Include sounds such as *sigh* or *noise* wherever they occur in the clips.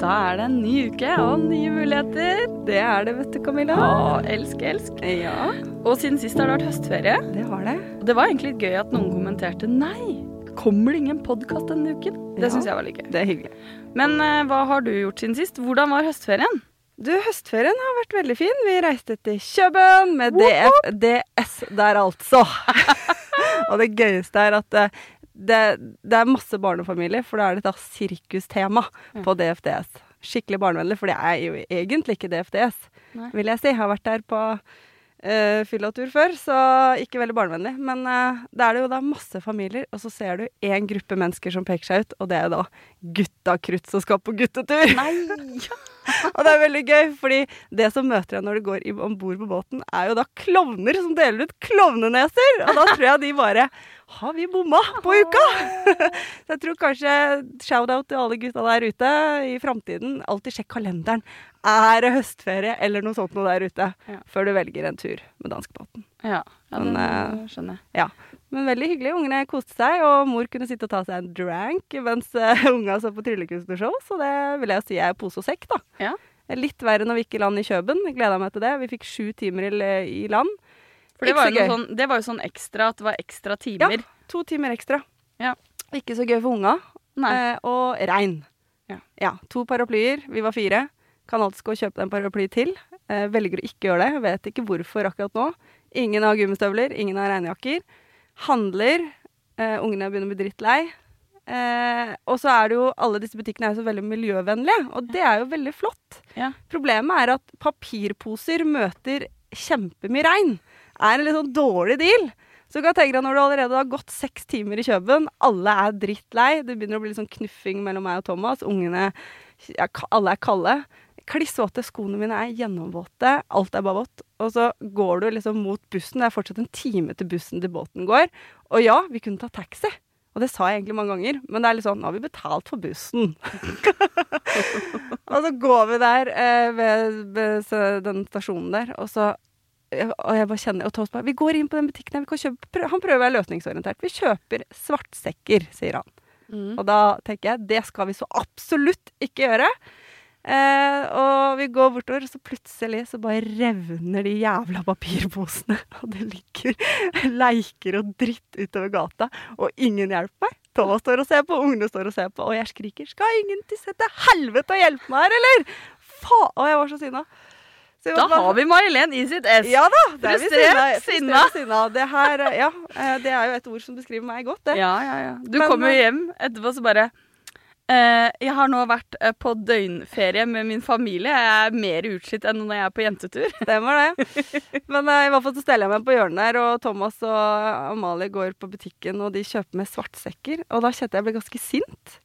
Da er det en ny uke og nye muligheter. Det er det, vet du, Camilla. Å, elsk, elsk. Ja, Og siden sist har det vært høstferie. det har det. Og det var egentlig litt gøy at noen kommenterte Nei, kommer det ingen podkast denne uken? Det Ja. syns jeg var litt gøy. Det er hyggelig. Men uh, hva har du gjort siden sist? Hvordan var høstferien? Du, høstferien har vært veldig fin. Vi reiste til Kjøben med DF, DS der, altså. *laughs* og det gøyeste er at eh, det, det er masse barnefamilier, for da er det da sirkustema på DFDS. Skikkelig barnevennlig, for det er jo egentlig ikke DFDS, Nei. vil jeg si. Jeg har vært der på uh, fyllatur før, så ikke veldig barnevennlig. Men uh, det er det jo da masse familier, og så ser du én gruppe mennesker som peker seg ut, og det er da gutta krutt som skal på guttetur. Nei! *laughs* Og det er veldig gøy, fordi det som møter deg når du går om bord på båten, er jo da klovner som deler ut klovneneser. Og da tror jeg de bare Har vi bomma på uka? *laughs* Så jeg tror kanskje shout-out til alle gutta der ute i framtiden. Alltid sjekk kalenderen. Er det høstferie eller noe sånt noe der ute? Før du velger en tur med danskebåten. Ja, ja Men, det eh, skjønner jeg. Men veldig hyggelig. Ungene koste seg, og mor kunne sitte og ta seg en drank mens uh, *laughs* unga så på tryllekunstnershow, så det vil jeg si er pose og sekk, da. Ja. Litt verre når vi gikk i land i Kjøben. Gleda meg til det. Vi fikk sju timer i, land. For det var, jo sånn, det var jo sånn ekstra at det var ekstra timer. Ja, to timer ekstra. Ja. Ikke så gøy for unga. Eh, og regn. Ja. To paraplyer. Vi var fire. Kan alltid gå og kjøpe deg en paraply til. Eh, velger å ikke gjøre det. Vet ikke hvorfor akkurat nå. Ingen har gummistøvler, ingen har regnjakker. Handler. Eh, ungene begynner å bli drittlei. Eh, og så er det jo Alle disse butikkene er jo så veldig miljøvennlige, og det er jo veldig flott. Ja. Problemet er at papirposer møter kjempemye regn. Er en litt sånn dårlig deal. Så du kan tenke deg når du allerede har gått seks timer i Kjøben, alle er drittlei, det begynner å bli litt sånn knuffing mellom meg og Thomas, ungene Alle er kalde. Kliss våte, skoene mine er gjennomvåte, alt er bare vått. Og så går du liksom mot bussen, det er fortsatt en time til bussen til båten går. Og ja, vi kunne ta taxi. Og det sa jeg egentlig mange ganger, men det er litt sånn Nå har vi betalt for bussen. *laughs* og så går vi der eh, ved, ved den stasjonen der, og så og jeg bare kjenner, og Toast bare 'Vi går inn på den butikken her, vi kan kjøpe prø- Han prøver å være løsningsorientert. Vi kjøper svartsekker, sier han. Mm. Og da tenker jeg det skal vi så absolutt ikke gjøre. Eh, og vi går bortover, så plutselig så bare revner de jævla papirposene. *laughs* Og det ligger leiker og dritt utover gata, og ingen hjelper meg. Thomas står og ser på, ungene står og ser på, og jeg skriker 'Skal ingen til sette helvete og hjelpe meg her, eller?' Faen! Og jeg var så sinna. Så Da bare- har vi May-Len i sitt ess. ja da! det er vi Frustrert, sinna. sinna. Det her, ja, eh, det er jo et ord som beskriver meg godt, det. Ja, ja, ja. Du Men, kommer jo eh, hjem etterpå så bare eh, Jeg har nå vært eh, på døgnferie med min familie. Jeg er mer utslitt enn når jeg er på jentetur. Stemmer det. Men eh, i hvert fall så steller jeg meg på hjørnet her, og Thomas og Amalie går på butikken, og de kjøper med svartsekker. Og da kjente jeg ble ganske sint.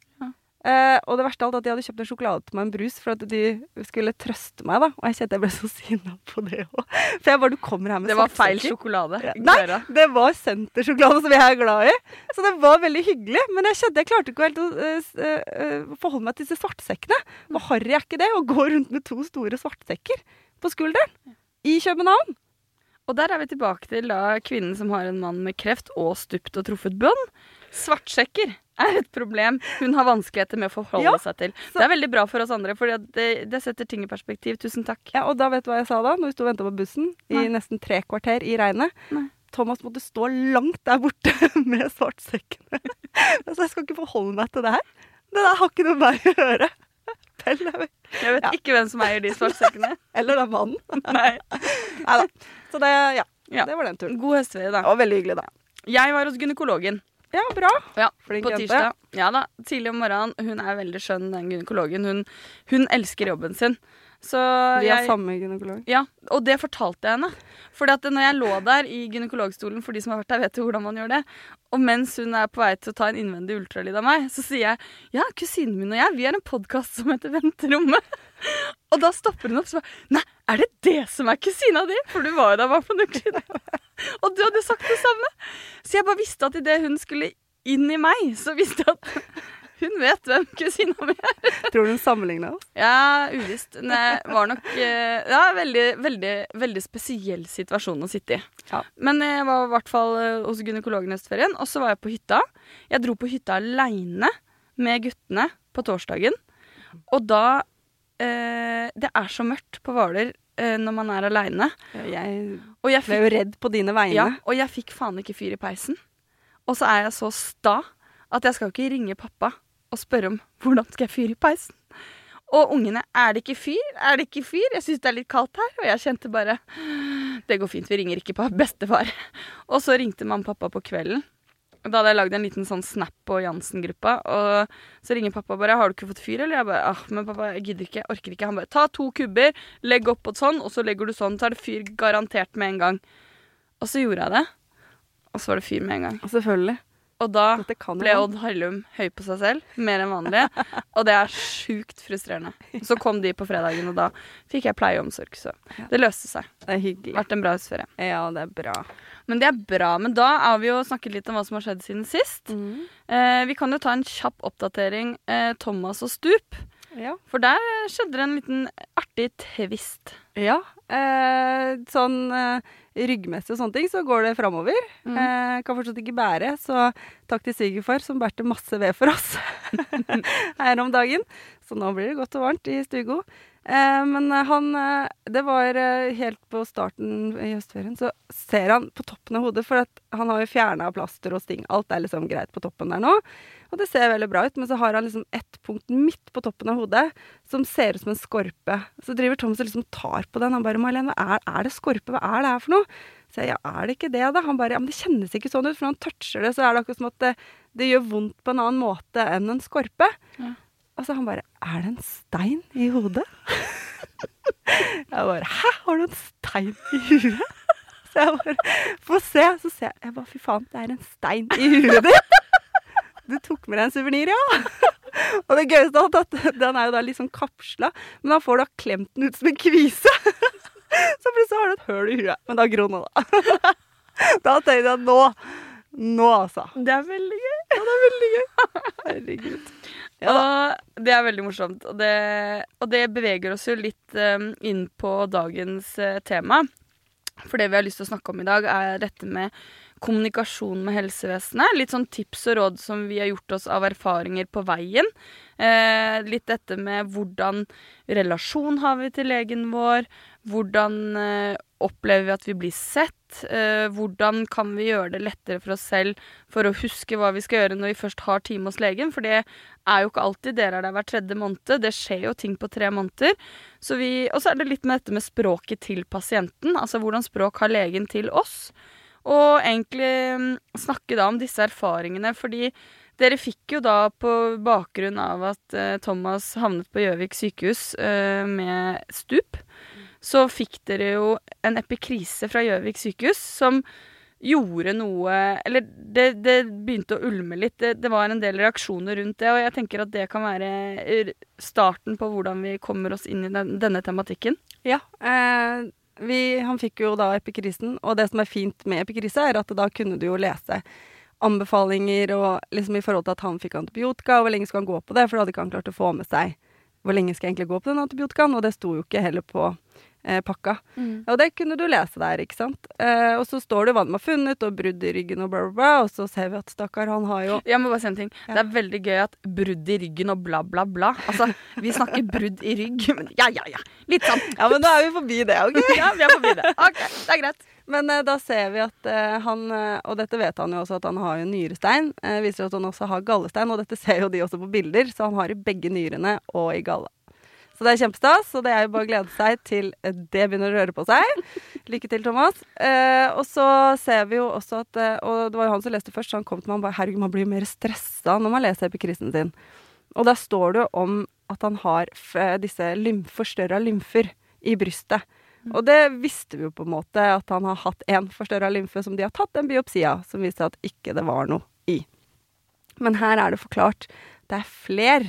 Eh, og det verste av alt at de hadde kjøpt en sjokolade til meg en brus for at de skulle trøste meg, da. Og jeg kjente jeg ble så *laughs* sinna på det òg. For jeg bare Du kommer her med Det var feil sjokolade. Ja. Nei, det var sentersjokolade som jeg er glad i. Så det var veldig hyggelig. Men jeg kjente jeg klarte ikke helt å uh, eh, forholde meg til disse svartsekkene. Og harry er ikke det å gå rundt med to store svartsekker på skulderen i København. Og der er vi tilbake til da kvinnen som har en mann med kreft og stupt og truffet bønn. Svartsekker er et problem hun har vanskeligheter med å forholde Ja, seg til. så- Det er veldig bra for oss andre, for det, det setter ting i perspektiv. Tusen takk. Ja, og da vet du hva jeg sa da, når vi sto og venta på bussen i nesten tre kvarter i regnet? Nei. Thomas måtte stå langt der borte *laughs* med svartsekkene. *laughs* Så jeg skal ikke forholde meg til det her. Det der har ikke noe med meg å gjøre. *laughs* Pell. Jeg vet Ja. ikke hvem som eier de svartsekkene. Eller den mannen. Nei. Nei da. Så det, ja. Ja. Det var den turen. God høstferie, da. Og veldig hyggelig, da. Jeg var hos gynekologen. Ja, bra. Ja, Flink på jente. tirsdag. Ja da, tidlig om morgenen. Hun er veldig skjønn, den gynekologen. Hun, hun elsker jobben sin. Så Vi har jeg, samme gynekolog. ja, og det fortalte jeg henne. Fordi at når jeg lå der i gynekologstolen, for de som har vært der, vet jo hvordan man gjør det, og mens hun er på vei til å ta en innvendig ultralyd av meg, så sier jeg ja, kusinen min og jeg, vi er en podkast som heter Venterommet. Og da stopper hun opp og sier Nei, er det det som er kusina di? For du var jo der bare for noen uker. *laughs* Og du hadde sagt det samme. Så jeg bare visste at idet hun skulle inn i meg, så visste jeg at *laughs* hun vet hvem kusina mi er. *laughs* Tror du hun sammenligna oss? Ja, uvisst. Det var nok eh, Ja, veldig, veldig, veldig spesiell situasjon å sitte i. Ja. Men jeg var i hvert fall eh, hos gynekologen i høstferien, og så var jeg på hytta. Jeg dro på hytta aleine med guttene på torsdagen. Og da eh, Det er så mørkt på Hvaler når man er aleine. Og jeg ble jo redd på dine vegne. ja, og jeg fikk faen ikke fyr i peisen. Og så er jeg så sta at jeg skal ikke ringe pappa og spørre om hvordan skal jeg fyre i peisen. Og ungene er det ikke fyr? Er det ikke fyr? Jeg syns det er litt kaldt her. Og jeg kjente bare Det går fint, vi ringer ikke på bestefar. *laughs* Og så ringte mamma og pappa på kvelden. Og Da hadde jeg lagd en liten sånn snap på Jansen-gruppa, og så ringer pappa bare 'Har du ikke fått fyr?' Eller jeg bare ah, 'Men pappa, jeg gidder ikke, jeg orker ikke'. Han bare 'Ta to kubber, legg opp på sånn, og så legger du sånn, så er det fyr garantert med en gang'. Og så gjorde jeg det, og så var det fyr med en gang. Selvfølgelig. Og da ble Odd Harlum høy på seg selv, mer enn vanlig. Og det er sjukt frustrerende. Så kom de på fredagen, og da fikk jeg pleie og omsorg. Så det løste seg. Det er hyggelig. Vært en bra husferie. Ja, det er bra. Men det er bra. Men da har vi jo snakket litt om hva som har skjedd siden sist. Eh, vi kan jo ta en kjapp oppdatering. Eh, Thomas og Stup. Ja. For der skjedde det en liten artig twist. ja. Eh, sånn eh, ryggmessig og sånne ting, så går det framover. Mm. Eh, kan fortsatt ikke bære, så takk til svigerfar som bærte masse ved for oss *laughs* her om dagen. Så nå blir det godt og varmt i Stugo. Eh, men eh, han eh, Det var helt på starten i høstferien, så ser han på toppen av hodet, for han har jo fjerna plaster og sting. Alt er liksom greit på toppen der nå. Og det ser veldig bra ut, men så har han liksom ett punkt midt på toppen av hodet som ser ut som en skorpe. Så driver Thomas og liksom tar på den. Han bare 'Marlene, hva er, er det skorpe? Hva er det her for noe?' Så jeg, ja, er det ikke det, da? Han bare, ja, men det kjennes ikke sånn ut, for når han toucher det, så er det akkurat som at det, det gjør vondt på en annen måte enn en skorpe. Ja. Og så han bare, er det en stein i hodet? *laughs* jeg bare, hæ, har du en stein i huet? *laughs* Så jeg bare, få se, så ser jeg, jeg bare, fy faen, det er en stein i huet ditt. *laughs* Du tok med deg en suvenir, ja. Og det gøyeste alt, at den er jo da litt sånn kapsla, men da får du da klemt den ut som en kvise. Så plutselig har du et høl i huet. Men da gror nå, da. Da tenkte jeg nå, nå altså. Det er veldig gøy. Ja, det er veldig gøy. Herregud. Og det er veldig morsomt. Og det, og det beveger oss jo litt um, inn på dagens uh, tema. For det vi har lyst til å snakke om i dag, er dette med kommunikasjon med helsevesenet. Litt sånn tips og råd som vi har gjort oss av erfaringer på veien. Eh, litt dette med hvordan relasjon har vi til legen vår. Hvordan eh, opplever vi at vi blir sett? Eh, hvordan kan vi gjøre det lettere for oss selv for å huske hva vi skal gjøre når vi først har time hos legen? For det er jo ikke alltid. Dere er der hver tredje måned. Det skjer jo ting på tre måneder. Så vi, og så er det litt med dette med språket til pasienten. Altså hvordan språk har legen til oss? Og egentlig mm, snakke da om disse erfaringene, fordi dere fikk jo da på bakgrunn av at eh, Thomas havnet på Gjøvik sykehus eh, med stup, så fikk dere jo en epikrise fra Gjøvik sykehus som gjorde noe Eller det, det begynte å ulme litt. Det, det var en del reaksjoner rundt det, og jeg tenker at det kan være starten på hvordan vi kommer oss inn i den, denne tematikken. Ja, eh, vi, han fikk jo da epikrisen, og det som er fint med epikrise, er at da kunne du jo lese anbefalinger og liksom i forhold til at han fikk antibiotika, og hvor lenge skal han gå på det, for da hadde ikke han klart å få med seg hvor lenge skal jeg egentlig gå på den antibiotikaen, og det sto jo ikke heller på eh, pakka. Og det kunne du lese der, ikke sant. Eh, og så står det hva de har funnet, og brudd i ryggen og bla, bla, bla, og så ser vi at stakkar, han har jo Jeg må bare si en ting. Ja. Det er veldig gøy at brudd i ryggen og bla, bla, bla. Altså, vi snakker brudd i rygg, men ja, ja, ja. Litt sånn. Ja, men da er vi forbi det, OK? *laughs* Ja, vi er forbi det. OK, det er greit. Men eh, da ser vi at eh, han, eh, og dette vet han jo også, at han har jo nyrestein. Eh, viser at han også har gallestein, og dette ser jo de også på bilder, så han har i begge nyrene og i galla. Så det er kjempestas, og det er jo bare å glede seg til eh, det begynner å røre på seg. Lykke til, Thomas. Eh, og så ser vi jo også at eh, Og det var jo han som leste først, så han kom til meg og bare Herregud, man blir jo mer stressa når man leser epikrisen sin. Og der står det jo om at han har f- disse lymf, forstørra lymfer i brystet. Og det visste vi jo på en måte, at han har hatt én forstørra lymfe som de har tatt en biopsi av, som viste at ikke det var noe i. Men her er det forklart. Det er fler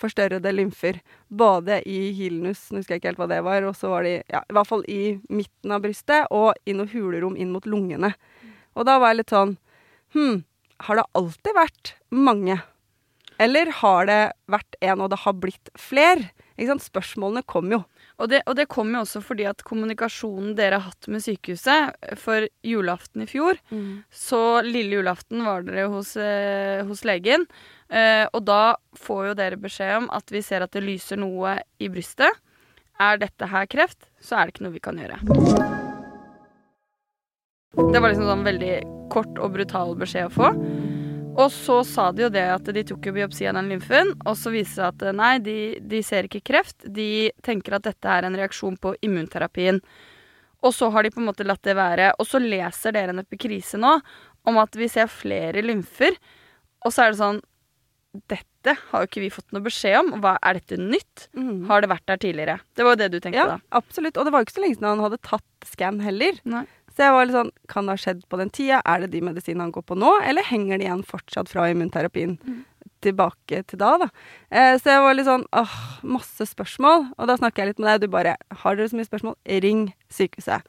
forstørrede lymfer. Både i hilnus, nå husker jeg ikke helt hva det var, og så var de ja, i hvert fall i midten av brystet, og i noe hulerom inn mot lungene. Og da var jeg litt sånn Hm, har det alltid vært mange? Eller har det vært en, og det har blitt fler? Ikke sant? Spørsmålene kom jo. Og det, og det kom jo også fordi at kommunikasjonen dere har hatt med sykehuset for julaften i fjor Så lille julaften var dere hos, eh, hos legen. Eh, og da får jo dere beskjed om at vi ser at det lyser noe i brystet. Er dette her kreft, så er det ikke noe vi kan gjøre. Det var liksom sånn veldig kort og brutal beskjed å få. Og så sa de jo det at de tok jo biopsi av den lymfen, og så viser det seg at eh, nei, de, de ser ikke kreft. De tenker at dette er en reaksjon på immunterapien. Og så har de på en måte latt det være. Og så leser dere en epikrise nå om at vi ser flere lymfer. Og så er det sånn Dette har jo ikke vi fått noe beskjed om. Hva, er dette nytt? Har det vært der tidligere? Det var jo det du tenkte, Ja, da. absolutt. Og det var jo ikke så lenge siden han hadde tatt scan heller. Nei. Så jeg var litt sånn Kan det ha skjedd på den tida? Er det de medisinene han går på nå, eller henger de igjen fortsatt fra immunterapien tilbake til da, da? Eh, så jeg var litt sånn åh, masse spørsmål. Og da snakker jeg litt med deg, og du bare Har dere så mye spørsmål? Ring sykehuset.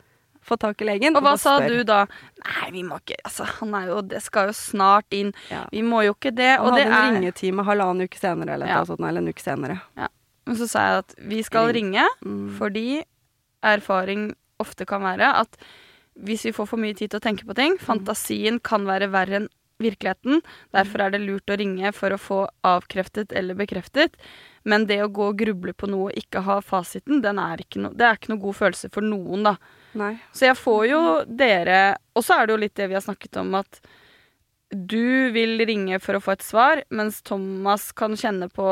Få tak i legen. Og hva og sa du da? Nei, vi må ikke Altså, han er jo Det skal jo snart inn. Ja. Vi må jo ikke det. Han Og det hadde en er ringetime halvannen uke senere, eller, Ja. sånt, eller en uke senere. Ja. Men så sa jeg at vi skal Ring. ringe, Mm. fordi erfaring ofte kan være at hvis vi får for mye tid til å tenke på ting, fantasien kan være verre enn virkeligheten. Derfor er det lurt å ringe for å få avkreftet eller bekreftet. Men det å gå og gruble på noe og ikke ha fasiten, den er ikke no, det er ikke noe god følelse for noen, da. Nei. Så jeg får jo dere Og så er det jo litt det vi har snakket om, at du vil ringe for å få et svar, mens Thomas kan kjenne på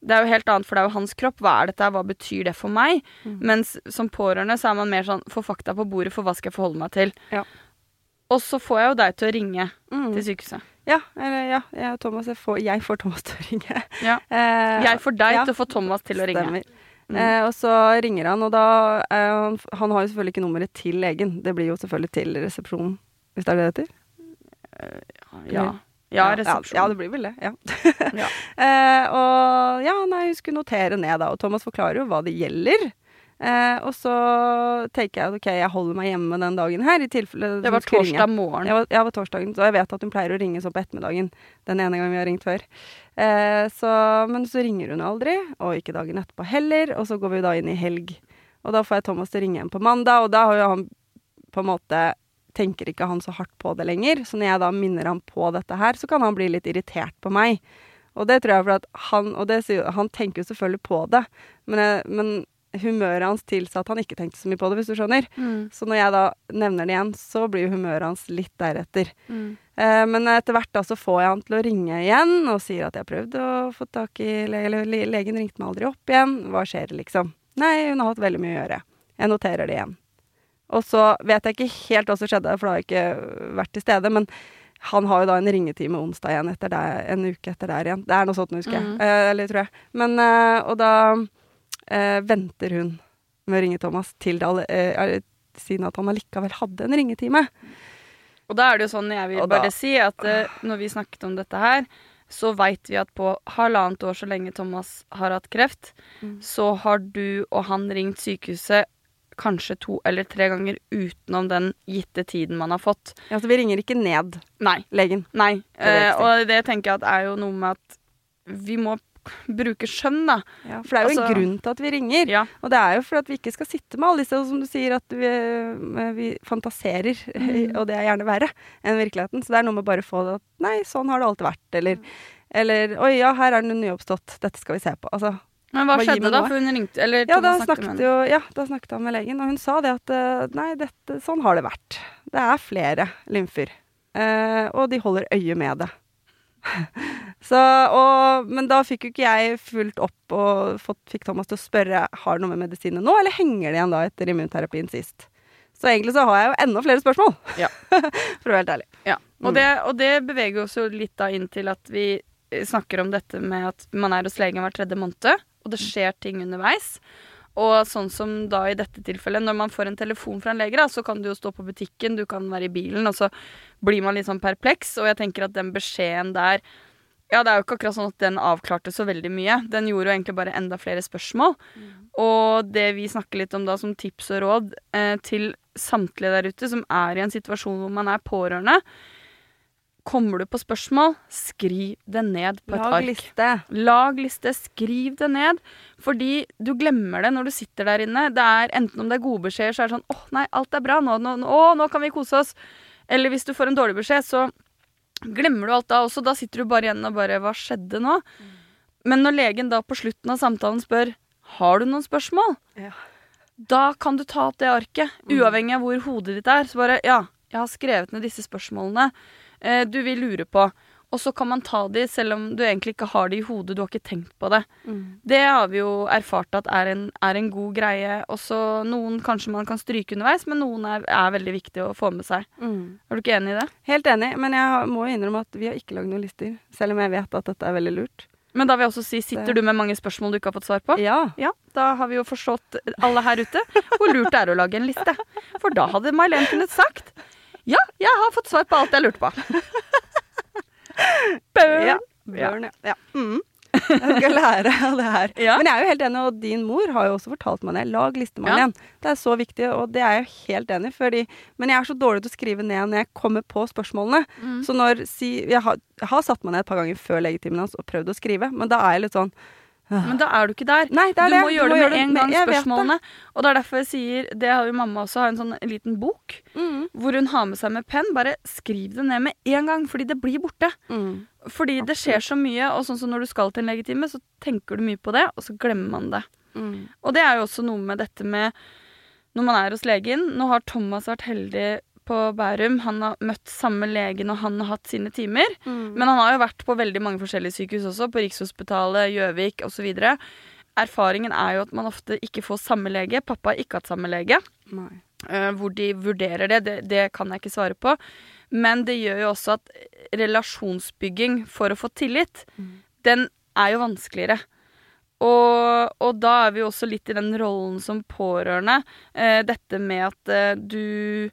Det er jo helt annet, for det er jo hans kropp. Hva er dette? Hva betyr det for meg? Mm. Mens som pårørende så er man mer sånn Få fakta på bordet, for hva skal jeg forholde meg til? Ja. Og så får jeg jo deg til å ringe Mm. til sykehuset. Ja, eller ja, jeg Thomas, jeg får, jeg får Thomas til å ringe. Ja. Eh, Jeg får deg ja. til å få Thomas til å ringe. Stemmer. Mm. Eh, og så ringer han, og da eh, han, han har jo selvfølgelig ikke nummeret til legen. Det blir jo selvfølgelig til resepsjonen, hvis det er det det heter? Ja. Ja, resepsjon. Ja, det blir vel det. Ja. Ja. *laughs* eh, og ja, nei, hun skulle notere ned, da. Og Thomas forklarer jo hva det gjelder. Eh, og så tenker jeg at ok, jeg holder meg hjemme den dagen her, i tilfelle Det var torsdag morgen. Ja, det var torsdagen, så jeg vet at hun pleier å ringe sånn på ettermiddagen. Den ene gangen vi har ringt før. Eh, så, men så ringer hun aldri, og ikke dagen etterpå heller. Og så går vi da inn i helg. Og da får jeg Thomas til å ringe igjen på mandag, og da har jo han på en måte tenker ikke han så hardt på det lenger. Så når jeg da minner han på dette her, så kan han bli litt irritert på meg. Og det tror jeg for at han Og det, han tenker jo selvfølgelig på det, men, jeg, men humøret hans tilsa at han ikke tenkte så mye på det, hvis du skjønner. Mm. Så når jeg da nevner det igjen, så blir humøret hans litt deretter. Mm. Eh, men etter hvert da så får jeg han til å ringe igjen og sier at jeg har prøvd å få tak i le eller le legen ringte meg aldri opp igjen. Hva skjer, liksom? Nei, hun har hatt veldig mye å gjøre. Jeg noterer det igjen. Og så vet jeg ikke helt hva som skjedde, for da har jeg ikke vært til stede. Men han har jo da en ringetime onsdag igjen, etter der, en uke etter der igjen. Det er noe sånt, husker jeg. Mhm. Eh, eller tror jeg. Men, eh, og da eh, venter hun med å ringe Thomas til det eh, siden at han allikevel hadde en ringetime. Og da er det jo sånn, jeg vil bare si, at eh, når vi snakket om dette her, så veit vi at på halvannet år så lenge Thomas har hatt kreft, Mm. så har du og han ringt sykehuset kanskje to eller tre ganger utenom den gitte tiden man har fått. Ja, så vi ringer ikke ned Nei. legen. Nei. Det Eh, og det tenker jeg at er jo noe med at vi må bruke skjønn, da. Ja, for det er jo Altså- en grunn til at vi ringer. Ja. Og det er jo for at vi ikke skal sitte med alle disse, som du sier, at vi, eh, vi fantaserer. *laughs* Mm. og det er gjerne verre enn virkeligheten. Så det er noe med bare å få det at nei, sånn har det alltid vært. Eller, Mm. eller oi, ja, her er det noe nyoppstått. Dette skal vi se på. Altså, Men hva skjedde da? For hun ringte Eller ja, da snakket jo, ja, da snakket han med legen, og hun sa det at eh, nei, dette, sånn har det vært. Det er flere lymfer. Eh, og de holder øye med det. *laughs* Så, og, men da fikk jo ikke jeg fulgt opp og fått, fikk Thomas til å spørre har det noe med medisinene nå, eller henger det igjen da etter immunterapien sist. Så egentlig så har jeg jo enda flere spørsmål, Ja. *laughs* for å være helt ærlig. Ja, og Mm. det, og det beveger oss jo litt da inn til at vi snakker om dette med at man er hos legen hver tredje måned, og det skjer ting underveis. Og sånn som da i dette tilfellet, når man får en telefon fra en lege, da, så kan du jo stå på butikken, du kan være i bilen, og så blir man litt sånn perpleks. Og jeg tenker at den beskjeden der Ja, det er jo ikke akkurat sånn at den avklarte så veldig mye. Den gjorde jo egentlig bare enda flere spørsmål. Og det vi snakker litt om da som tips og råd eh, til samtlige der ute som er i en situasjon hvor man er pårørende Kommer du på spørsmål, skriv det ned på et Lag ark. liste. Lag liste, skriv det ned. Fordi du glemmer det når du sitter der inne. Det er Enten om det er gode beskjeder, så er det sånn åh nei, alt er bra, nå, nå, nå, å, nå kan vi kose oss. Eller hvis du får en dårlig beskjed, så glemmer du alt da også. Da sitter du bare igjen og bare Hva skjedde nå? Men når legen da på slutten av samtalen spør Har du noen spørsmål? Ja. Da kan du ta opp det arket, uavhengig av hvor hodet ditt er. Så bare Ja, jeg har skrevet ned disse spørsmålene eh, du vil lure på. Og så kan man ta de selv om du egentlig ikke har de i hodet, du har ikke tenkt på det. Det har vi jo erfart at er en, er en god greie. Også noen kanskje man kan stryke underveis, men noen er, er veldig viktig å få med seg. Mm. Er du ikke enig i det? Helt enig, men jeg må innrømme at vi har ikke lagd noen lister. Selv om jeg vet at dette er veldig lurt. Men da vil jeg også si, sitter du med mange spørsmål du ikke har fått svar på? Ja. Ja, da har vi jo forstått alle her ute hvor lurt det er å lage en liste. For da hadde May-Len kunnet sagt ja, jeg har fått svar på alt jeg lurte på. Burn. Ja. Børn, ja. ja. Mm. Jeg skal lære av det her. Ja. Men jeg er jo helt enig, og din mor har jo også fortalt meg det. Lag liste, Marlen. Det er så viktig, og det er jeg jo helt enig i. Men jeg er så dårlig til å skrive ned når jeg kommer på spørsmålene. Mm. Så når si, jeg, har, jeg har satt meg ned et par ganger før legetimen hans og prøvd å skrive, men da er jeg litt sånn Men da er du ikke der. Nei, det er du det. må gjøre det med en gang, vet det. spørsmålene. Og det er derfor jeg sier Det har jo mamma også, har en sånn liten bok Mm. hvor hun har med seg med penn. Bare skriv det ned med en gang, fordi det blir borte. Mm. Fordi det skjer så mye, og sånn som når du skal til en legetime, så tenker du mye på det, og så glemmer man det. Mm. Og det er jo også noe med dette med når man er hos legen. Nå har Thomas vært heldig på Bærum. Han har møtt samme lege når han har hatt sine timer. Mm. Men han har jo vært på veldig mange forskjellige sykehus også, på Rikshospitalet, Gjøvik osv. Erfaringen er jo at man ofte ikke får samme lege. Pappa har ikke hatt samme lege. Nei. Eh, hvor de vurderer det, det, det kan jeg ikke svare på. Men det gjør jo også at relasjonsbygging for å få tillit, den er jo vanskeligere. Og, og da er vi jo også litt i den rollen som pårørende. Eh, dette med at eh, du,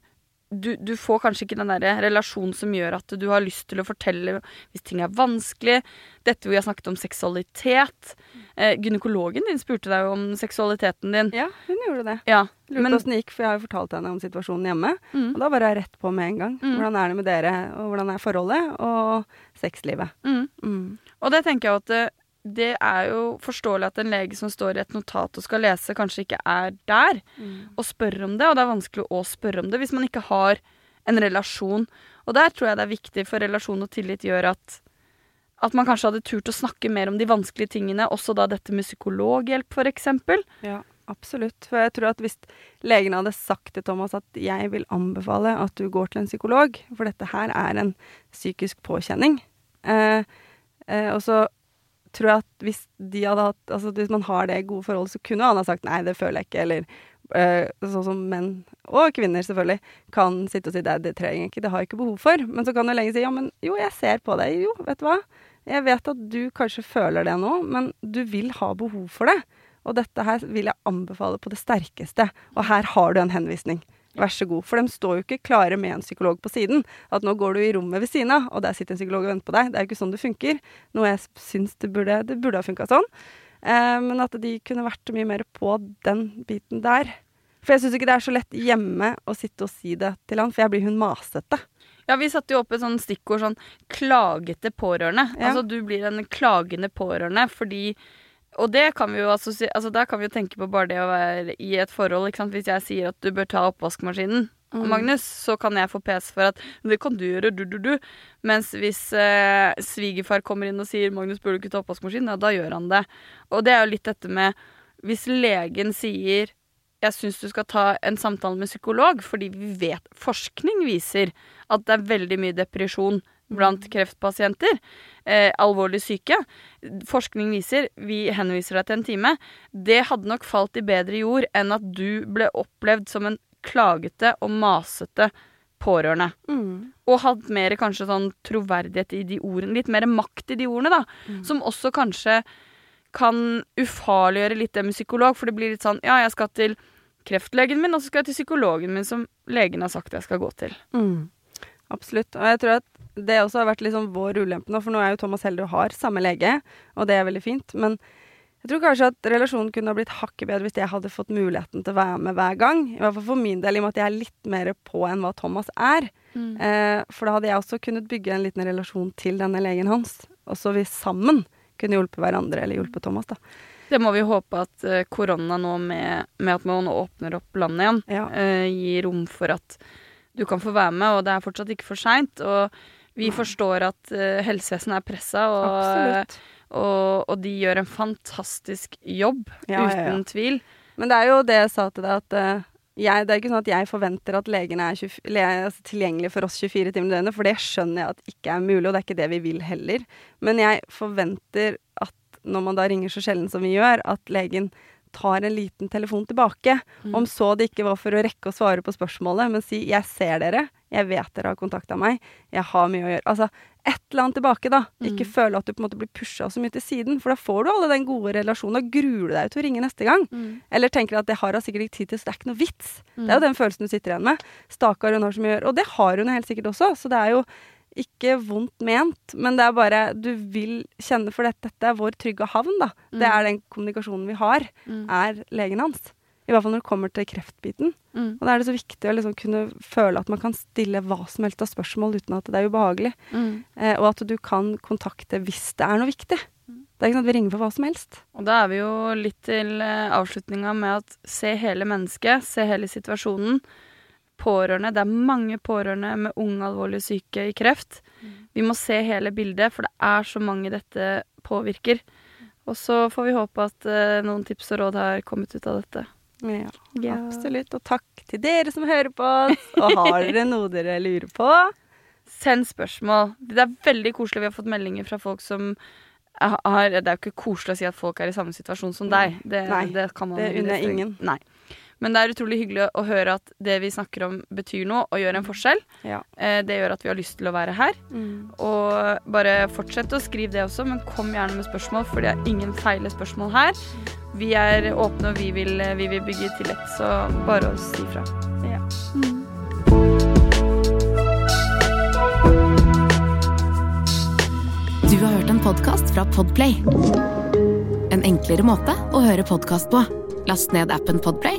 du Du får kanskje ikke den der relasjonen som gjør at du har lyst til å fortelle hvis ting er vanskelig. Dette hvor vi har snakket om seksualitet. Eh, gynekologen din spurte deg om seksualiteten din. Ja, hun gjorde det. Ja, Lurte åssen det gikk, for jeg har jo fortalt henne om situasjonen hjemme. mm, Og da var jeg rett på med en gang. Mm. Hvordan er det med dere, og hvordan er forholdet, og sexlivet. mm. Mm. Og det tenker jeg at det, er jo forståelig at en lege som står i et notat og skal lese, kanskje ikke er der og spør om det, og det er vanskelig å spørre om det hvis man ikke har en relasjon. Og der tror jeg det er viktig, for relasjon og tillit gjør at at man kanskje hadde turt å snakke mer om de vanskelige tingene, også da dette med psykologhjelp, eksempel. Ja, absolutt. For jeg tror at hvis legen hadde sagt til Thomas at jeg vil anbefale at du går til en psykolog, for dette her er en psykisk påkjenning, eh, eh, og så tror jeg at hvis de hadde hatt Altså hvis man har det gode forholdet, så kunne han ha sagt nei, det føler jeg ikke, eller øh, sånn som menn, og kvinner selvfølgelig, kan sitte og si det, det trenger jeg ikke, det har jeg ikke behov for. Men så kan jo lenge si ja, men jo, jeg ser på deg, jo, vet du hva. Jeg vet at du kanskje føler det nå, men du vil ha behov for det. Og dette her vil jeg anbefale på det sterkeste. Og her har du en henvisning. Vær så god. For de står jo ikke klare med en psykolog på siden. At nå går du i rommet ved siden av, og der sitter en psykolog og venter på deg. Det er jo ikke sånn det funker. Noe jeg syns det burde, det burde ha funka sånn. Eh, men at de kunne vært mye mer på den biten der. For jeg syns ikke det er så lett hjemme å sitte og si det til han, for jeg blir hun masete. Ja, vi satte jo opp et sånn stikkord sånn 'klagete pårørende'. Ja. Altså du blir en klagende pårørende fordi Og det kan vi jo altså da kan vi jo tenke på bare det å være i et forhold. Hvis jeg sier at du bør ta oppvaskmaskinen, Mm. Magnus, så kan jeg få pes for at det kan du gjøre, du, du, du. Mens hvis eh, svigerfar kommer inn og sier 'Magnus, burde du ikke ta oppvaskmaskinen', ja, da gjør han det. Og det er jo litt dette med Hvis legen sier jeg syns du skal ta en samtale med psykolog, fordi vi vet Forskning viser at det er veldig mye depresjon blant kreftpasienter. Eh, alvorlig syke. Forskning viser Vi henviser deg til en time. Det hadde nok falt i bedre jord enn at du ble opplevd som en klagete og masete pårørende. Mm. og hatt mer kanskje sånn troverdighet i de ordene. Litt mer makt i de ordene, da. Mm. Som også kanskje kan ufarliggjøre litt det med psykolog. For det blir litt sånn Ja, jeg skal til kreftlegen min, og så skal jeg til psykologen min, som legen har sagt jeg skal gå til. Mm. Absolutt. Og jeg tror at det også har vært liksom vår ulempe nå, for nå er jo Thomas og har samme lege, og det er veldig fint. Men jeg tror kanskje at relasjonen kunne ha blitt hakket bedre hvis jeg hadde fått muligheten til å være med hver gang. I hvert fall for min del, i og med at jeg er litt mer på enn hva Thomas er. Eh, for da hadde jeg også kunnet bygge en liten relasjon til denne legen hans. Og så vi sammen kunne hjulpet hverandre, eller hjulpet Thomas, da. Det må vi håpe at eh, korona nå, med, med at man åpner opp landet igjen, Ja. eh, gir rom for at du kan få være med, og det er fortsatt ikke for seint. Og vi forstår at uh, helsevesenet er pressa, og, og, og de gjør en fantastisk jobb, Ja, ja, ja. uten tvil. Men det er jo det jeg sa til deg, at uh, jeg, det er ikke sånn at jeg forventer at legene er 20, le, altså, tilgjengelig for oss 24 timer i døgnet, for det skjønner jeg at ikke er mulig, og det er ikke det vi vil heller. Men jeg forventer at når man da ringer så sjelden som vi gjør, at legen tar en liten telefon tilbake. Om så det ikke var for å rekke å svare på spørsmålet, men si 'jeg ser dere', 'jeg vet dere har kontakta meg', 'jeg har mye å gjøre'. Altså et eller annet tilbake, da. Ikke føle at du på en måte blir pusha så mye til siden, for da får du alle den gode relasjonen. og gruer deg til å ringe neste gang. Eller tenker at det har hun sikkert ikke tid til, så det er ikke noe vits. Det er jo den følelsen du sitter igjen med. Stakkar, hun har så mye å gjøre. Og det har hun helt sikkert også, så det er jo ikke vondt ment, men det er bare Du vil kjenne for dette, dette er vår trygge havn, da. Det er den kommunikasjonen vi har, er legen hans. I hvert fall når det kommer til kreftbiten. Mm. Og da er det så viktig å liksom kunne føle at man kan stille hva som helst av spørsmål uten at det er ubehagelig. Mm. Eh, og at du kan kontakte hvis det er noe viktig. Det er ikke sånn at vi ringer for hva som helst. Og da er vi jo litt til eh, avslutninga med at se hele mennesket, se hele situasjonen. Pårørende. Det er mange pårørende med unge alvorlig syke i kreft. Vi må se hele bildet, for det er så mange dette påvirker. Og så får vi håpe at eh, noen tips og råd har kommet ut av dette. Ja, Ja. absolutt. Og takk til dere som hører på oss. Og har dere noe dere lurer på? Send spørsmål. Det er veldig koselig. Vi har fått meldinger fra folk som har Det er jo ikke koselig å si at folk er i samme situasjon som deg. Det, Nei, det kan man det unner jeg ingen. Nei. Men det er utrolig hyggelig å høre at det vi snakker om, betyr noe og gjør en forskjell. Ja. Eh, Det gjør at vi har lyst til å være her. Mm. Og bare fortsett å skrive det også, men kom gjerne med spørsmål, for det er ingen feile spørsmål her. Vi er åpne, og vi vil, vi vil bygge tillit, så bare å si fra. Ja. Du har hørt en podkast fra Podplay. En enklere måte å høre podkast på. Last ned appen Podplay,